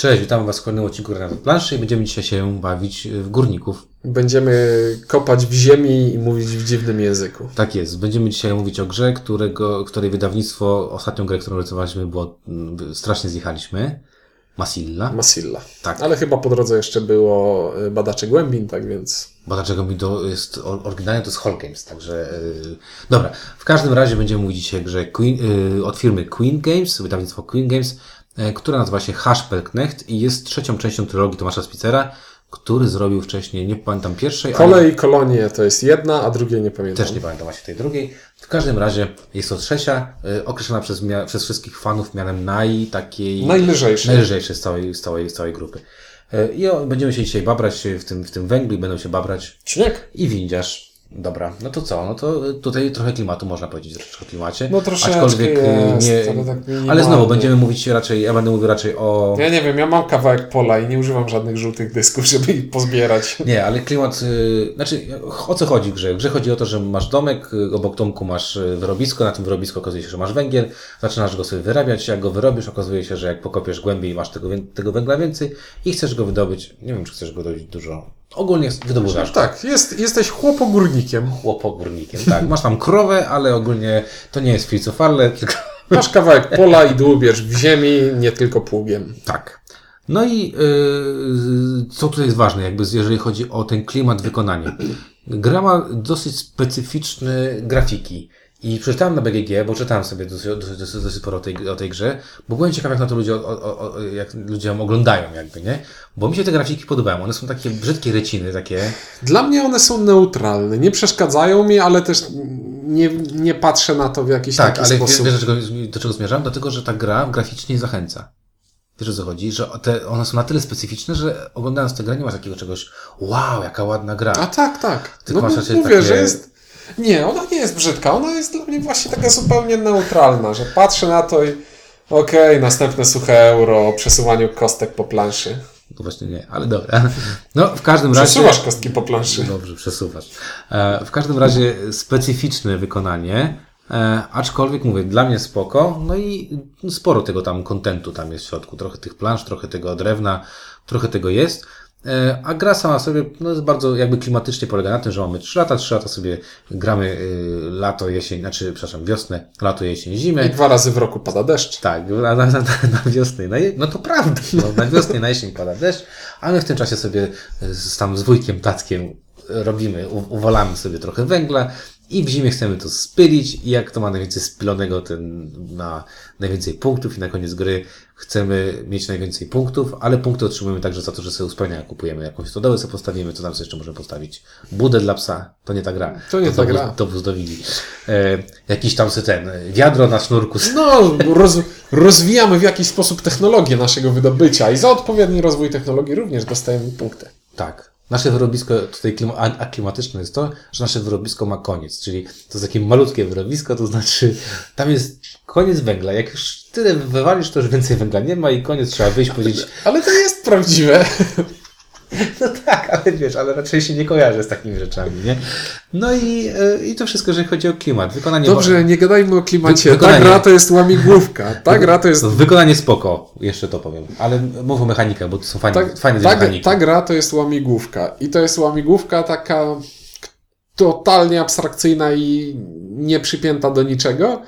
Cześć, witam Was w kolejnym odcinku Granat Planszy i będziemy dzisiaj się bawić w górników. Będziemy kopać w ziemi i mówić w dziwnym języku. Tak jest. Będziemy dzisiaj mówić o grze, którego, której wydawnictwo, ostatnią grę, którą rysowaliśmy, było, mm, strasznie zjechaliśmy. Masilla. Masilla. Tak. Ale chyba po drodze jeszcze było y, Badacze Głębin, tak więc... Bo dlaczego mi to jest, oryginalnie to jest Hall Games, także... Yy, dobra, w każdym razie będziemy mówić dzisiaj o grze Queen, yy, od firmy Queen Games, wydawnictwo Queen Games, która nazywa się Hashpelknecht i jest trzecią częścią trylogii Tomasza Spicera, który zrobił wcześniej, nie pamiętam pierwszej, ale... Kole i kolonie to jest jedna, a drugiej nie pamiętam. Też nie pamiętam właśnie tej drugiej. W każdym razie jest to trzecia, y, określona przez, przez wszystkich fanów mianem naj takiej... Najlżejszy. najlżejszej z całej, z całej, z całej grupy. Y, I będziemy się dzisiaj babrać w tym, w tym węglu i będą się babrać Śnieg. i windziarz. Dobra, no to co? No to y, tutaj trochę klimatu można powiedzieć, troszeczkę o klimacie. No troszeczkę Aczkolwiek y, jest, nie. ale tak ale znowu będziemy mówić raczej, ja będę mówił raczej o. Ja nie wiem, ja mam kawałek pola i nie używam żadnych żółtych dysków, żeby ich pozbierać. Nie, ale klimat, y, znaczy o co chodzi w grze? W grze chodzi o to, że masz domek, obok domku masz wyrobisko, na tym wyrobisku okazuje się, że masz węgiel, zaczynasz go sobie wyrabiać, jak go wyrobisz, okazuje się, że jak pokopiesz głębiej, masz tego, tego węgla więcej i chcesz go wydobyć, nie wiem, czy chcesz go dobyć dużo, ogólnie wydobywasz Tak, jest, jesteś chłopogórnikiem. chłopogórnikiem, tak, masz tam krowę, ale ogólnie to nie jest filcofarle, tylko Masz kawałek pola i dłubiesz w ziemi, nie tylko pługiem. Tak. No i yy, co tutaj jest ważne, jakby jeżeli chodzi o ten klimat wykonania. Gra ma dosyć specyficzne grafiki. I przeczytałem na BGG, bo czytałem sobie dosyć, dosyć, dosyć, dosyć sporo o tej, o tej grze, bo byłem ciekaw, jak na to ludzie, o, o, o, jak ludzie ją oglądają, jakby, nie? Bo mi się te grafiki podobają. One są takie brzydkie reciny, takie. Dla mnie one są neutralne. Nie przeszkadzają mi, ale też nie, nie patrzę na to w jakiś Tak, taki ale wiesz, sposób. wiesz do, czego, do czego zmierzam? Dlatego, że ta gra graficznie zachęca. Wiesz o co chodzi? Że te, one są na tyle specyficzne, że oglądając tę grę nie masz takiego czegoś, wow, jaka ładna gra. A tak, tak. Tylko no masz raczej mówię, takie- że jest... Nie, ona nie jest brzydka. Ona jest dla mnie właśnie taka zupełnie neutralna, że patrzę na to i okej, następne suche euro o przesuwaniu kostek po planszy. No właśnie nie, ale dobra. No, w każdym razie... Przesuwasz kostki po planszy. Dobrze, przesuwasz. E, w każdym razie specyficzne wykonanie, e, aczkolwiek mówię, dla mnie spoko, no i sporo tego tam kontentu tam jest w środku. Trochę tych plansz, trochę tego drewna, trochę tego jest. E, A gra sama sobie no, jest bardzo jakby klimatycznie polega na tym, że mamy 3 lata, 3 lata sobie gramy y, lato, jesień, znaczy, przepraszam, wiosnę, lato, jesień, zimę. I dwa razy w roku pada deszcz. Tak, na, na, na, na wiosnę, na je, no to prawda, no, na wiosnę, na jesień pada deszcz, a my w tym czasie sobie z, tam z wujkiem, tatkiem robimy, uwalamy sobie trochę węgla i w zimie chcemy to spylić i jak to ma najwięcej spylonego, ten na najwięcej punktów i na koniec gry chcemy mieć najwięcej punktów, ale punkty otrzymujemy także za to, że sobie usprawnienia kupujemy. Jakąś stodołę sobie postawimy, co tam sobie jeszcze możemy postawić? Budę dla psa, to nie ta gra. To nie ta wóz- gra. To wóz do. E, jakiś tam sobie ten, wiadro na sznurku No, roz, rozwijamy w jakiś sposób technologię naszego wydobycia i za odpowiedni rozwój technologii również dostajemy punkty. Tak. Nasze wyrobisko tutaj aklimatyczne jest to, że nasze wyrobisko ma koniec, czyli to jest takie malutkie wyrobisko, to znaczy tam jest koniec węgla. Jak już tyle wywalisz, to już więcej węgla nie ma i koniec trzeba wyjść, powiedzieć, Ale to jest prawdziwe. no tak, ale wiesz, ale raczej się nie kojarzę z takimi rzeczami, nie? No i, e, i to wszystko, jeżeli chodzi o klimat. Wykonanie Dobrze, nie gadajmy o klimacie. Wy- wykonanie. Ta gra to jest łamigłówka. Ta gra to jest... Wykonanie spoko, jeszcze to powiem, ale mów o mechanikach, bo to są fajne, Ta, fajne ta, mechaniki. ta gra to jest łamigłówka. I to jest łamigłówka taka totalnie abstrakcyjna i nie przypięta do niczego,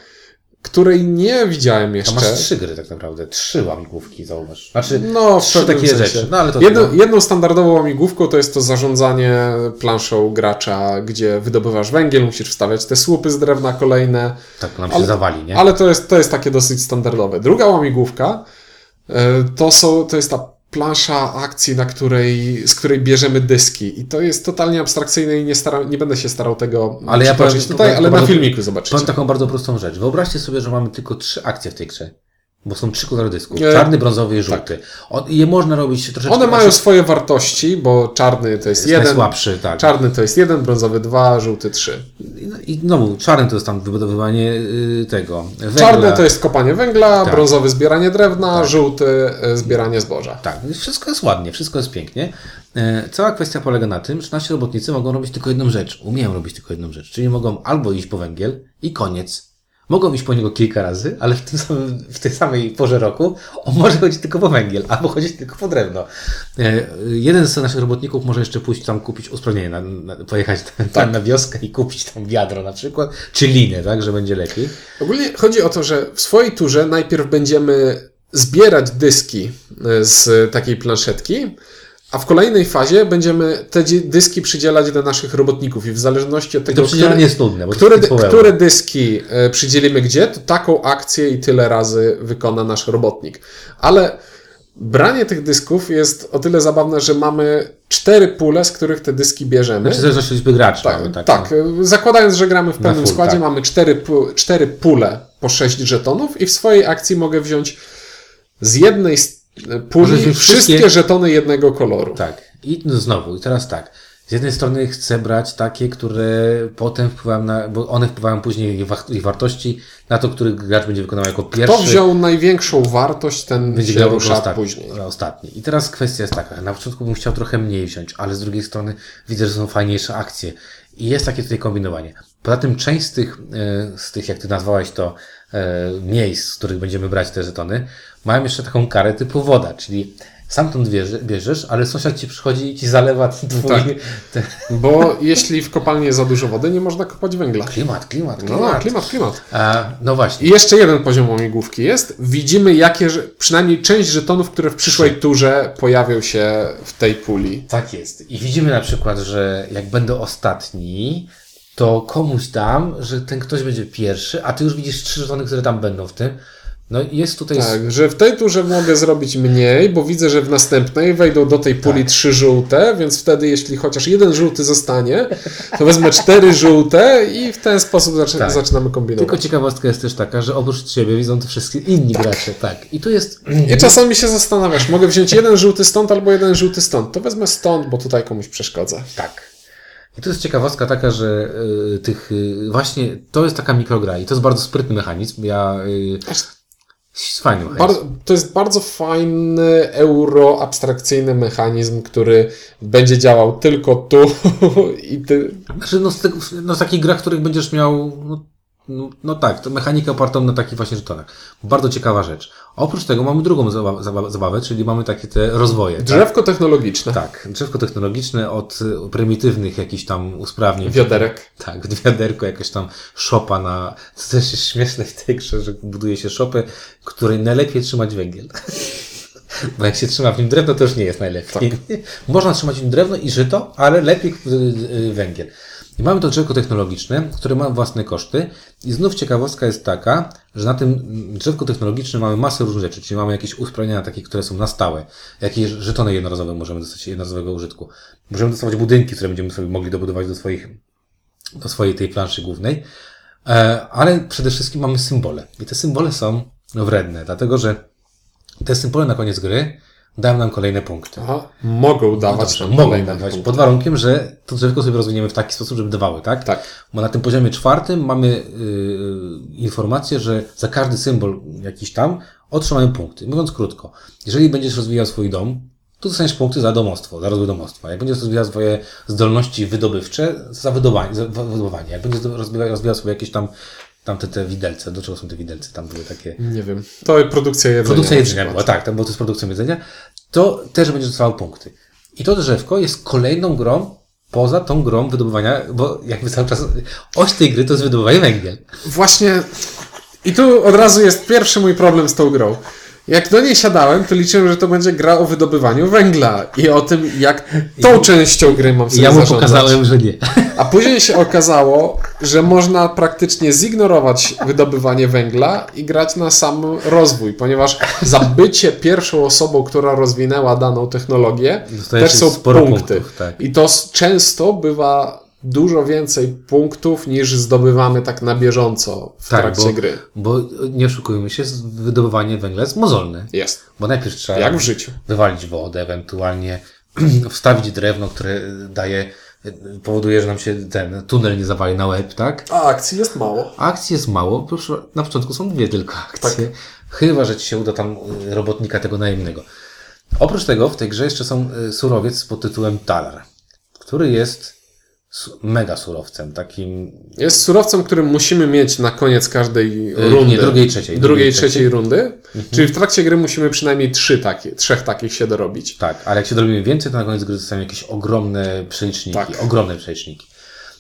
której nie widziałem jeszcze. masz trzy gry tak naprawdę, trzy łamigłówki, zauważ. Znaczy, No, trzy takie sensie. rzeczy. No, ale to Jedno, no, jedną standardową łamigłówką to jest to zarządzanie planszą gracza, gdzie wydobywasz węgiel, musisz wstawiać te słupy z drewna kolejne, tak nam się ale- zawali, nie? ale to jest, to jest takie dosyć standardowe. Druga łamigłówka e, to, są, to jest ta plansza akcji, na której, z której bierzemy dyski. I to jest totalnie abstrakcyjne i nie, stara, nie będę się starał tego Ale ja powiem- tutaj, powiem- ale na powiem- filmiku zobaczycie. Powiem taką bardzo prostą rzecz. Wyobraźcie sobie, że mamy tylko trzy akcje w tej grze. Bo są trzy kolory dysków. E, Czarny, brązowy i żółty. O, je można robić troszeczkę... One mają swoje wartości, bo czarny to jest jest jeden, najsłabszy, tak. czarny to jest jeden, brązowy dwa, żółty trzy. I znowu, czarny to jest tam wybudowywanie y, tego węgla. Czarny to jest kopanie węgla, Tak. brązowy zbieranie drewna, żółty e, zbieranie zboża. Tak, wszystko jest ładnie, wszystko jest pięknie. E, Cała kwestia polega na tym, że nasi robotnicy mogą robić tylko jedną rzecz. Umieją robić tylko jedną rzecz. Czyli mogą albo iść po węgiel i koniec. Mogą iść po niego kilka razy, ale w, tym samym, w tej samej porze roku on może chodzić tylko po węgiel, albo chodzić tylko po drewno. E, jeden z naszych robotników może jeszcze pójść tam kupić usprawnienie, na, na, pojechać tam, tam na wioskę i kupić tam wiadro na przykład, czy linę, tak, że będzie lepiej. Ogólnie chodzi o to, że w swojej turze najpierw będziemy zbierać dyski e, z takiej planszetki, a w kolejnej fazie będziemy te dyski przydzielać do naszych robotników i w zależności od tego, przydzielanie jest nudne, które, które dyski e, przydzielimy gdzie, to taką akcję i tyle razy wykona nasz robotnik. Ale branie tych dysków jest o tyle zabawne, że mamy cztery pule, z których te dyski bierzemy. Znaczy, zależy od liczby graczy. Tak, mamy tak, takie. Zakładając, że gramy w pełnym full, składzie, tak. mamy cztery, cztery pule po sześć żetonów i w swojej akcji mogę wziąć z jednej s- puli wszystkie... wszystkie- żetony jednego koloru. Tak. I no znowu, i teraz tak. Z jednej strony chcę brać takie, które potem wpływają na, bo one wpływają później ich, wa- ich wartości na to, który gracz będzie wykonywał jako pierwszy. Kto wziął największą wartość, ten będzie grał rusza ostatni, później. ostatni. I teraz kwestia jest taka. Na początku bym chciał trochę mniej wziąć, ale z drugiej strony widzę, że są fajniejsze akcje. I jest takie tutaj kombinowanie. Poza tym część z tych, e, z tych jak ty nazwałeś to, miejsc, z których będziemy brać te żetony, mają jeszcze taką karę typu woda, czyli stamtąd bierze, bierzesz, ale sąsiad ci przychodzi i ci zalewa twój Tak. te, Bo jeśli w kopalni jest za dużo wody, nie można kopać węgla. klimat, klimat, No, klimat. klimat, klimat. A, no właśnie. I jeszcze jeden poziom łamigłówki jest. Widzimy, jakie, przynajmniej część żetonów, które w przyszłej turze pojawią się w tej puli. Tak jest. I widzimy na przykład, że jak będę ostatni, to komuś dam, że ten ktoś będzie pierwszy, a ty już widzisz trzy żetony, które tam będą w tym. No jest tutaj... Tak, że w tej turze mogę zrobić mniej, bo widzę, że w następnej wejdą do tej puli Tak. trzy żółte, więc wtedy jeśli chociaż jeden żółty zostanie, to wezmę cztery żółte i w ten sposób zaczy- Tak. zaczynamy kombinować. Tylko ciekawostka jest też taka, że oprócz ciebie widzą to wszystkie inni gracze. Tak. I tu jest... I czasami się zastanawiasz, mogę wziąć jeden żółty stąd albo jeden żółty stąd. To wezmę stąd, bo tutaj komuś przeszkadza. Tak. I to jest ciekawostka taka, że y, tych y, właśnie to jest taka mikrogra i to jest bardzo sprytny mechanizm. Ja y, fajny mechanizm. Bardzo, to jest bardzo fajny euroabstrakcyjny mechanizm, który będzie działał tylko tu i ty. Znaczy, no z, tego, no z takich grach, w których będziesz miał. No, no, no tak, to mechanika opartą na takich właśnie żetonach. Bardzo ciekawa rzecz. Oprócz tego mamy drugą zabawę, czyli mamy takie te rozwoje. Tak? Drzewko technologiczne. Tak, drzewko technologiczne od y, prymitywnych jakichś tam usprawnień. Wioderek. Tak, wiaderko, jakaś tam szopa na... To też jest śmieszne w tej grze, że buduje się szopę, której najlepiej trzymać węgiel. Bo jak się trzyma w nim drewno, to już nie jest najlepiej. Tak. Można trzymać w nim drewno i żyto, ale lepiej y, y, węgiel. I mamy to drzewko technologiczne, które ma własne koszty. I znów ciekawostka jest taka, że na tym drzewku technologicznym mamy masę różnych rzeczy, czyli mamy jakieś usprawnienia takie, które są na stałe. Jakieś żetony jednorazowe możemy dostać jednorazowego użytku. Możemy dostawać budynki, które będziemy sobie mogli dobudować do swoich do swojej tej planszy głównej. E, ale przede wszystkim mamy symbole. I te symbole są wredne, dlatego że te symbole na koniec gry dają nam kolejne punkty. Aha, mogą dawać Dobrze, nam mogą kolejne dawać, punkty. pod warunkiem, że to drzewko sobie rozwiniemy w taki sposób, żeby dawały, tak? Tak. Bo na tym poziomie czwartym mamy yy, informację, że za każdy symbol jakiś tam otrzymamy punkty. Mówiąc krótko, jeżeli będziesz rozwijał swój dom, to dostaniesz punkty za domostwo, za rozwój domostwa. Jak będziesz rozwijał swoje zdolności wydobywcze, za wydobywanie. Za wydobywanie. Jak będziesz rozwijał, rozwijał sobie jakieś tam, tam te, widelce, do czego są te widelce? Tam były takie... Nie wiem. To jest produkcja jedzenia. Produkcja jedzenia była, tak, tam, bo to jest produkcja jedzenia, to też będziesz dostawał punkty. I to drzewko jest kolejną grą poza tą grą wydobywania, bo jakby cały czas oś tej gry to jest wydobywanie węgiel. Właśnie. I tu od razu jest pierwszy mój problem z tą grą. Jak do niej siadałem, to liczyłem, że to będzie gra o wydobywaniu węgla i o tym, jak tą częścią gry mam sobie ja mu zarządzać. pokazałem, że nie. A później się okazało, że można praktycznie zignorować wydobywanie węgla i grać na sam rozwój, ponieważ za bycie pierwszą osobą, która rozwinęła daną technologię, Dostajesz też są punkty. punktów, tak. I to często bywa dużo więcej punktów niż zdobywamy tak na bieżąco w Tak, trakcie bo- gry. Bo nie oszukujmy się, wydobywanie węgla jest mozolne. Jest. Bo najpierw trzeba Jak w życiu. wywalić wodę, ewentualnie wstawić drewno, które daje, powoduje, że nam się ten tunel nie zawali na łeb, tak? A akcji jest mało. Akcji jest mało, proszę, na początku są dwie tylko akcje. Tak. Chyba, że ci się uda tam robotnika tego najemnego. Oprócz tego w tej grze jeszcze są surowiec pod tytułem Talar, który jest mega surowcem, takim Jest surowcem, który musimy mieć na koniec każdej Yy, rundy. nie, drugiej, trzeciej. Drugiej, Drugiej, trzeciej trzeciej. rundy. Czyli w trakcie gry musimy przynajmniej trzy takie, trzech takich się dorobić. Tak, ale jak się dorobimy więcej, to na koniec gry dostajemy jakieś ogromne przeliczniki. Tak. Ogromne przeliczniki.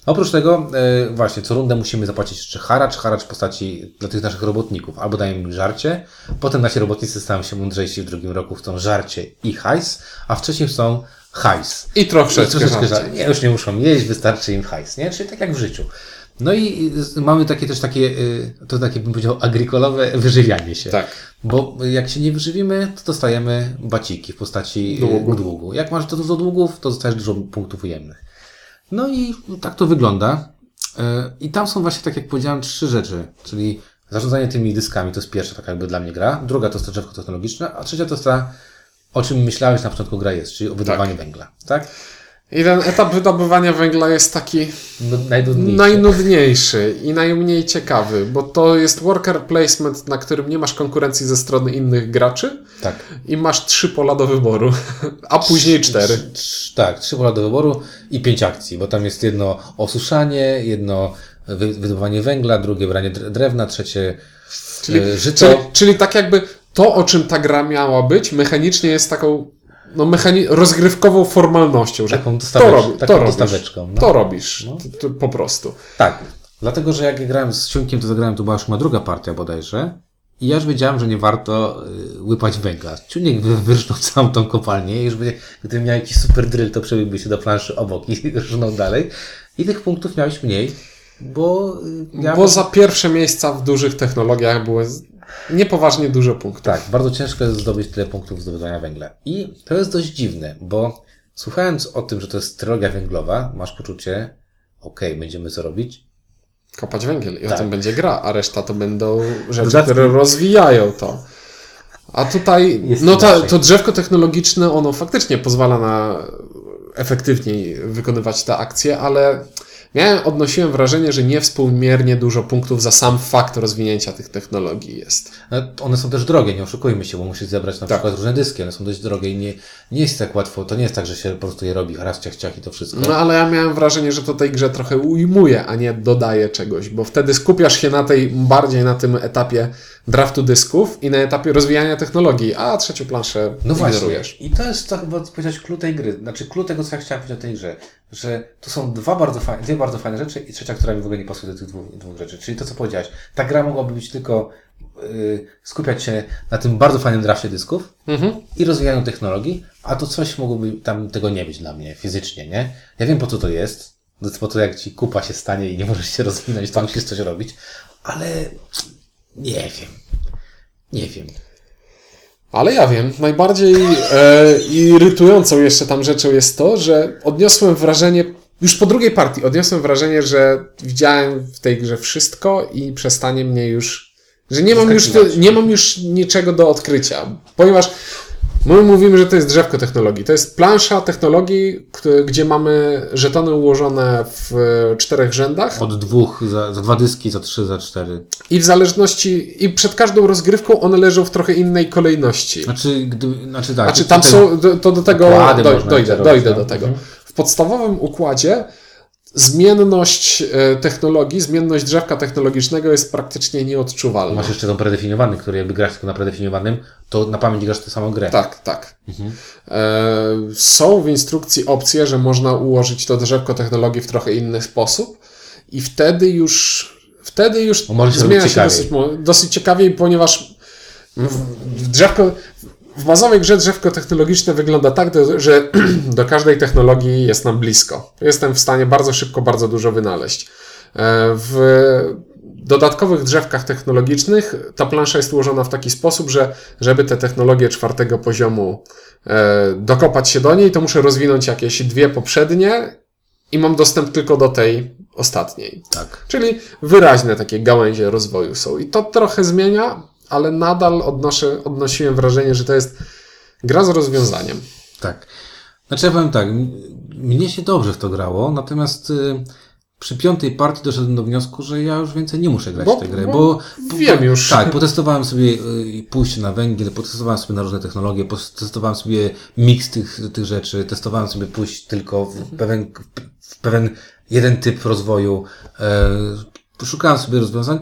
Oprócz tego, e, właśnie, co rundę musimy zapłacić jeszcze haracz, haracz w postaci dla tych naszych robotników. Albo dajemy im żarcie, potem nasi robotnicy stają się mądrzejsi w drugim roku, chcą żarcie i hajs, a w trzecim chcą hajs. I troszeczkę, troszeczkę żarcie. Nie, już nie muszą jeść, wystarczy im hajs, nie? Czyli tak jak w życiu. No i y, mamy takie też takie, y, to takie bym powiedział, agrikolowe wyżywianie się. Tak. Bo jak się nie wyżywimy, to dostajemy baciki w postaci Długu. długu. długu. Jak masz dużo długów, to dostajesz dużo punktów ujemnych. No i tak to wygląda. E, I tam są właśnie, tak jak powiedziałem, trzy rzeczy. Czyli zarządzanie tymi dyskami to jest pierwsza taka jakby dla mnie gra. Druga to jest to drzewko technologiczne, a trzecia to jest ta, o czym myślałeś na początku gra jest, czyli o wydobywaniu węgla. Tak? I ten etap wydobywania węgla jest taki No, najdudniejsze. najnudniejszy i najmniej ciekawy, bo to jest worker placement, na którym nie masz konkurencji ze strony innych graczy Tak. i masz trzy pola do wyboru, a później cztery. Tak, trzy pola do wyboru i pięć akcji, bo tam jest jedno osuszanie, jedno wy- wydobywanie węgla, drugie branie dre- drewna, trzecie Czyli, e, żyto. czyli, czyli tak jakby to, o czym ta gra miała być, mechanicznie jest taką no, mechani- rozgrywkową formalnością, że Taką to, dostawecz- robi, taką to robisz, no. to robisz, to, to po prostu. Tak, dlatego, że jak ja grałem z Ciunkiem, to zagrałem, to była już ma druga partia bodajże. I ja już wiedziałem, że nie warto y, łypać węgla. Ciunek wy- wyrżnął całą tą kopalnię i już by, gdybym miał jakiś super drill, to przebiłby się do planszy obok i rżnął dalej. I tych punktów miałeś mniej, bo y, ja... Bo za pierwsze miejsca w dużych technologiach były niepoważnie dużo punktów. Tak, bardzo ciężko jest zdobyć tyle punktów zdobywania węgla. I to jest dość dziwne, bo słuchając o tym, że to jest trylogia węglowa, masz poczucie, okej, będziemy co robić, Kopać węgiel i o Tak. tym będzie gra, a reszta to będą rzeczy, Dodatki. które rozwijają to. A tutaj, Jest no ta, to drzewko technologiczne, ono faktycznie pozwala na efektywniej wykonywać te akcje, ale miałem, odnosiłem wrażenie, że niewspółmiernie dużo punktów za sam fakt rozwinięcia tych technologii jest. No, one są też drogie, nie oszukujmy się, bo musisz zebrać na Tak. przykład różne dyski, one są dość drogie i nie, nie jest tak łatwo, to nie jest tak, że się po prostu je robi, raz, ciach, ciach i to wszystko. No ale ja miałem wrażenie, że to tej grze trochę ujmuje, a nie dodaje czegoś, bo wtedy skupiasz się na tej, bardziej na tym etapie draftu dysków i na etapie rozwijania technologii, a trzecią planszę No właśnie. ignorujesz. I to jest to chyba powiedzieć clue tej gry. Znaczy clue tego, co ja chciałem powiedzieć o tej grze. Że to są dwa bardzo fajne, dwie bardzo fajne rzeczy i trzecia, która mi w ogóle nie pasuje do tych dwóch, dwóch rzeczy. Czyli to, co powiedziałeś. Ta gra mogłaby być tylko yy, skupiać się na tym bardzo fajnym drafcie dysków Mhm. i rozwijaniu technologii, a to coś mogłoby tam tego nie być dla mnie fizycznie, nie? Ja wiem po co to jest. To jest po to, jak ci kupa się stanie i nie możesz się rozwinąć, to musisz coś robić, ale nie wiem. Nie wiem. Ale ja wiem, najbardziej e, irytującą jeszcze tam rzeczą jest to, że odniosłem wrażenie, już po drugiej partii odniosłem wrażenie, że widziałem w tej grze wszystko i przestanie mnie już, że nie mam już, nie mam już niczego do odkrycia, ponieważ my mówimy, że to jest drzewko technologii. To jest plansza technologii, gdzie mamy żetony ułożone w e, czterech rzędach. Od dwóch, za, za dwa dyski, za trzy, za cztery. I w zależności, i przed każdą rozgrywką one leżą w trochę innej kolejności. Znaczy, gdy, znaczy tak. Znaczy tam są, do- to do tego dojdę, dojdę robić, do no. tego. W podstawowym układzie zmienność e, technologii, zmienność drzewka technologicznego jest praktycznie nieodczuwalna. Masz jeszcze ten predefiniowany, który jakby grasz tylko na predefiniowanym, to na pamięć grasz tę samą grę. Tak, tak. E, są w instrukcji opcje, że można ułożyć to drzewko technologii w trochę inny sposób i wtedy już wtedy już może zmienia się dosyć, dosyć ciekawiej, ponieważ w drzewko w bazowej grze drzewko technologiczne wygląda tak, że do każdej technologii jest nam blisko. Jestem w stanie bardzo szybko, bardzo dużo wynaleźć. E, W dodatkowych drzewkach technologicznych ta plansza jest ułożona w taki sposób, że żeby te technologie czwartego poziomu e, dokopać się do niej, to muszę rozwinąć jakieś dwie poprzednie i mam dostęp tylko do tej ostatniej. Tak. Czyli wyraźne takie gałęzie rozwoju są. I to trochę zmienia, ale nadal odnoszę, odnosiłem wrażenie, że to jest gra z rozwiązaniem. Tak. Znaczy ja powiem tak, mnie się dobrze w to grało, natomiast y, przy piątej partii doszedłem do wniosku, że ja już więcej nie muszę grać Bo- w tę grę, bo bo, wiem już. Tak, potestowałem sobie y, pójście na węgiel, potestowałem sobie na różne technologie, potestowałem sobie miks tych, tych rzeczy, testowałem sobie pójść tylko w pewien, w pewien jeden typ rozwoju. E, szukałem sobie rozwiązań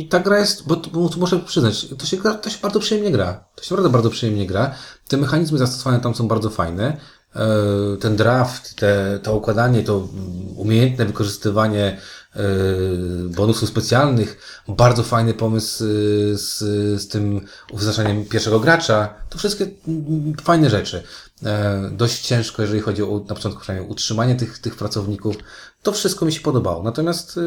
i ta gra jest, bo, bo muszę przyznać, to się, gra, to się bardzo przyjemnie gra. To się naprawdę bardzo przyjemnie gra. Te mechanizmy zastosowane tam są bardzo fajne. E, ten draft, te, to układanie, to umiejętne wykorzystywanie e, bonusów specjalnych, bardzo fajny pomysł e, z, z tym wyznaczaniem pierwszego gracza. To wszystkie fajne rzeczy. Dość ciężko, jeżeli chodzi o na początku utrzymanie tych, tych pracowników. To wszystko mi się podobało. Natomiast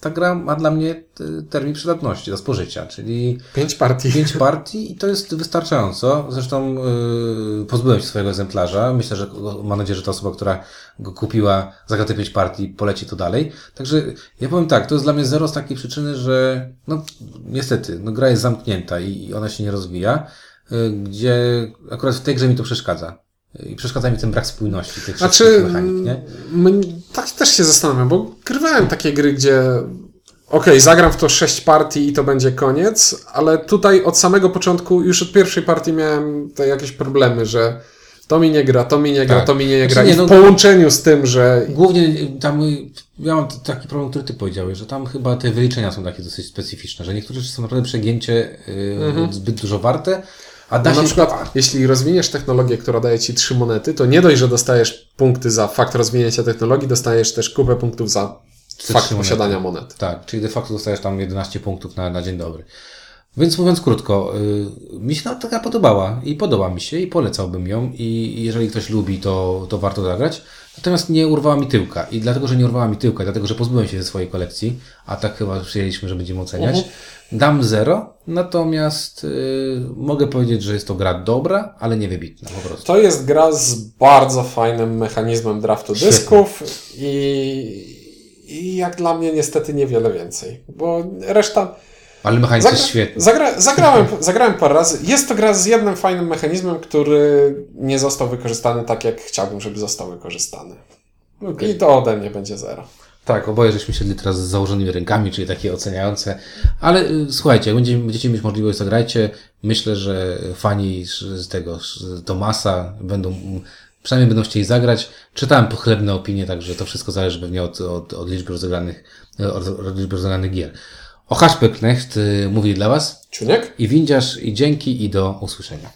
ta gra ma dla mnie e, termin przydatności do spożycia, czyli Pięć partii. pięć partii i to jest wystarczająco. Zresztą yy, pozbyłem się swojego egzemplarza. Myślę, że mam nadzieję, że ta osoba, która go kupiła, zagra te pięć partii, poleci to dalej. Także ja powiem tak, to jest dla mnie zero z takiej przyczyny, że no niestety, no gra jest zamknięta i i ona się nie rozwija, yy, gdzie akurat w tej grze mi to przeszkadza. I przeszkadza mi ten brak spójności tych Znaczy, mechanik, nie? m- tak też się zastanawiam, bo grywałem takie gry, gdzie okej, zagram w to sześć partii i to będzie koniec, ale tutaj od samego początku, już od pierwszej partii miałem te jakieś problemy, że to mi nie gra, to mi nie gra, Tak. to mi nie Znaczy gra. nie, I w no- połączeniu z tym, że Głównie tam y, ja mam taki problem, który ty powiedziałeś, że tam chyba te wyliczenia są takie dosyć specyficzne, że niektóre rzeczy są naprawdę przegięcie y, zbyt dużo warte, a da no się na przykład, jeśli rozwiniesz technologię, która daje ci trzy monety, to nie dość, że dostajesz punkty za fakt rozwinięcia technologii, dostajesz też kupę punktów za fakt posiadania monet. Tak, czyli de facto dostajesz tam 11 punktów na, na dzień dobry. Więc mówiąc krótko, y, mi się ta taka podobała i podoba mi się i polecałbym ją i jeżeli ktoś lubi, to, to warto zagrać. Natomiast nie urwała mi tyłka i dlatego, że nie urwała mi tyłka, dlatego, że pozbyłem się ze swojej kolekcji, a tak chyba przyjęliśmy, że będziemy oceniać, dam zero, natomiast y, mogę powiedzieć, że jest to gra dobra, ale nie wybitna po prostu. To jest gra z bardzo fajnym mechanizmem draftu Świetnie. dysków i, i jak dla mnie niestety niewiele więcej, bo reszta... Ale mechanizm jest świetny. zagra, zagrałem, zagrałem parę razy. Jest to gra z jednym fajnym mechanizmem, który nie został wykorzystany tak, jak chciałbym, żeby został wykorzystany. I to ode mnie będzie zero. Tak, oboje żeśmy siedli teraz z założonymi rękami, czyli takie oceniające. Ale y, słuchajcie, będziecie, będziecie mieć możliwość, zagrajcie. Myślę, że fani z tego, z Tomasa będą, przynajmniej będą chcieli zagrać. Czytałem pochlebne opinie, także to wszystko zależy pewnie od, od, od liczby rozegranych, od, od liczby rozegranych gier. O Haszpeknecht y, mówi dla Was Ciuniek? i windziarz, i dzięki, i do usłyszenia.